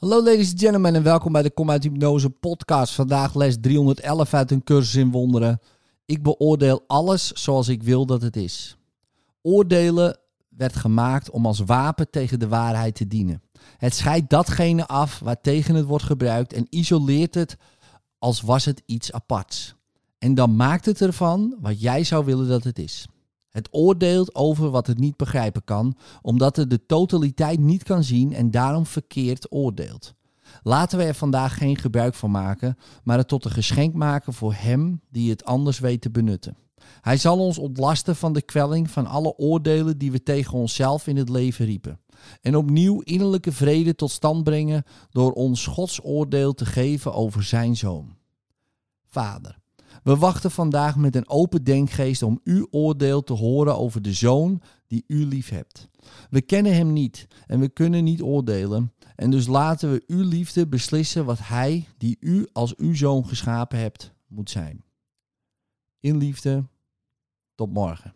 Hallo ladies and gentlemen en welkom bij de Kom uit Hypnose podcast. Vandaag les 311 uit een cursus in wonderen. Ik beoordeel alles zoals ik wil dat het is. Oordelen werd gemaakt om als wapen tegen de waarheid te dienen. Het scheidt datgene af waartegen het wordt gebruikt en isoleert het als was het iets aparts. En dan maakt het ervan wat jij zou willen dat het is. Het oordeelt over wat het niet begrijpen kan, omdat het de totaliteit niet kan zien en daarom verkeerd oordeelt. Laten we er vandaag geen gebruik van maken, maar het tot een geschenk maken voor Hem die het anders weet te benutten. Hij zal ons ontlasten van de kwelling van alle oordelen die we tegen onszelf in het leven riepen. En opnieuw innerlijke vrede tot stand brengen door ons Gods oordeel te geven over Zijn Zoon. Vader, we wachten vandaag met een open denkgeest om uw oordeel te horen over de zoon die u lief hebt. We kennen hem niet en we kunnen niet oordelen. En dus laten we uw liefde beslissen wat hij, die u als uw zoon geschapen hebt, moet zijn. In liefde, tot morgen.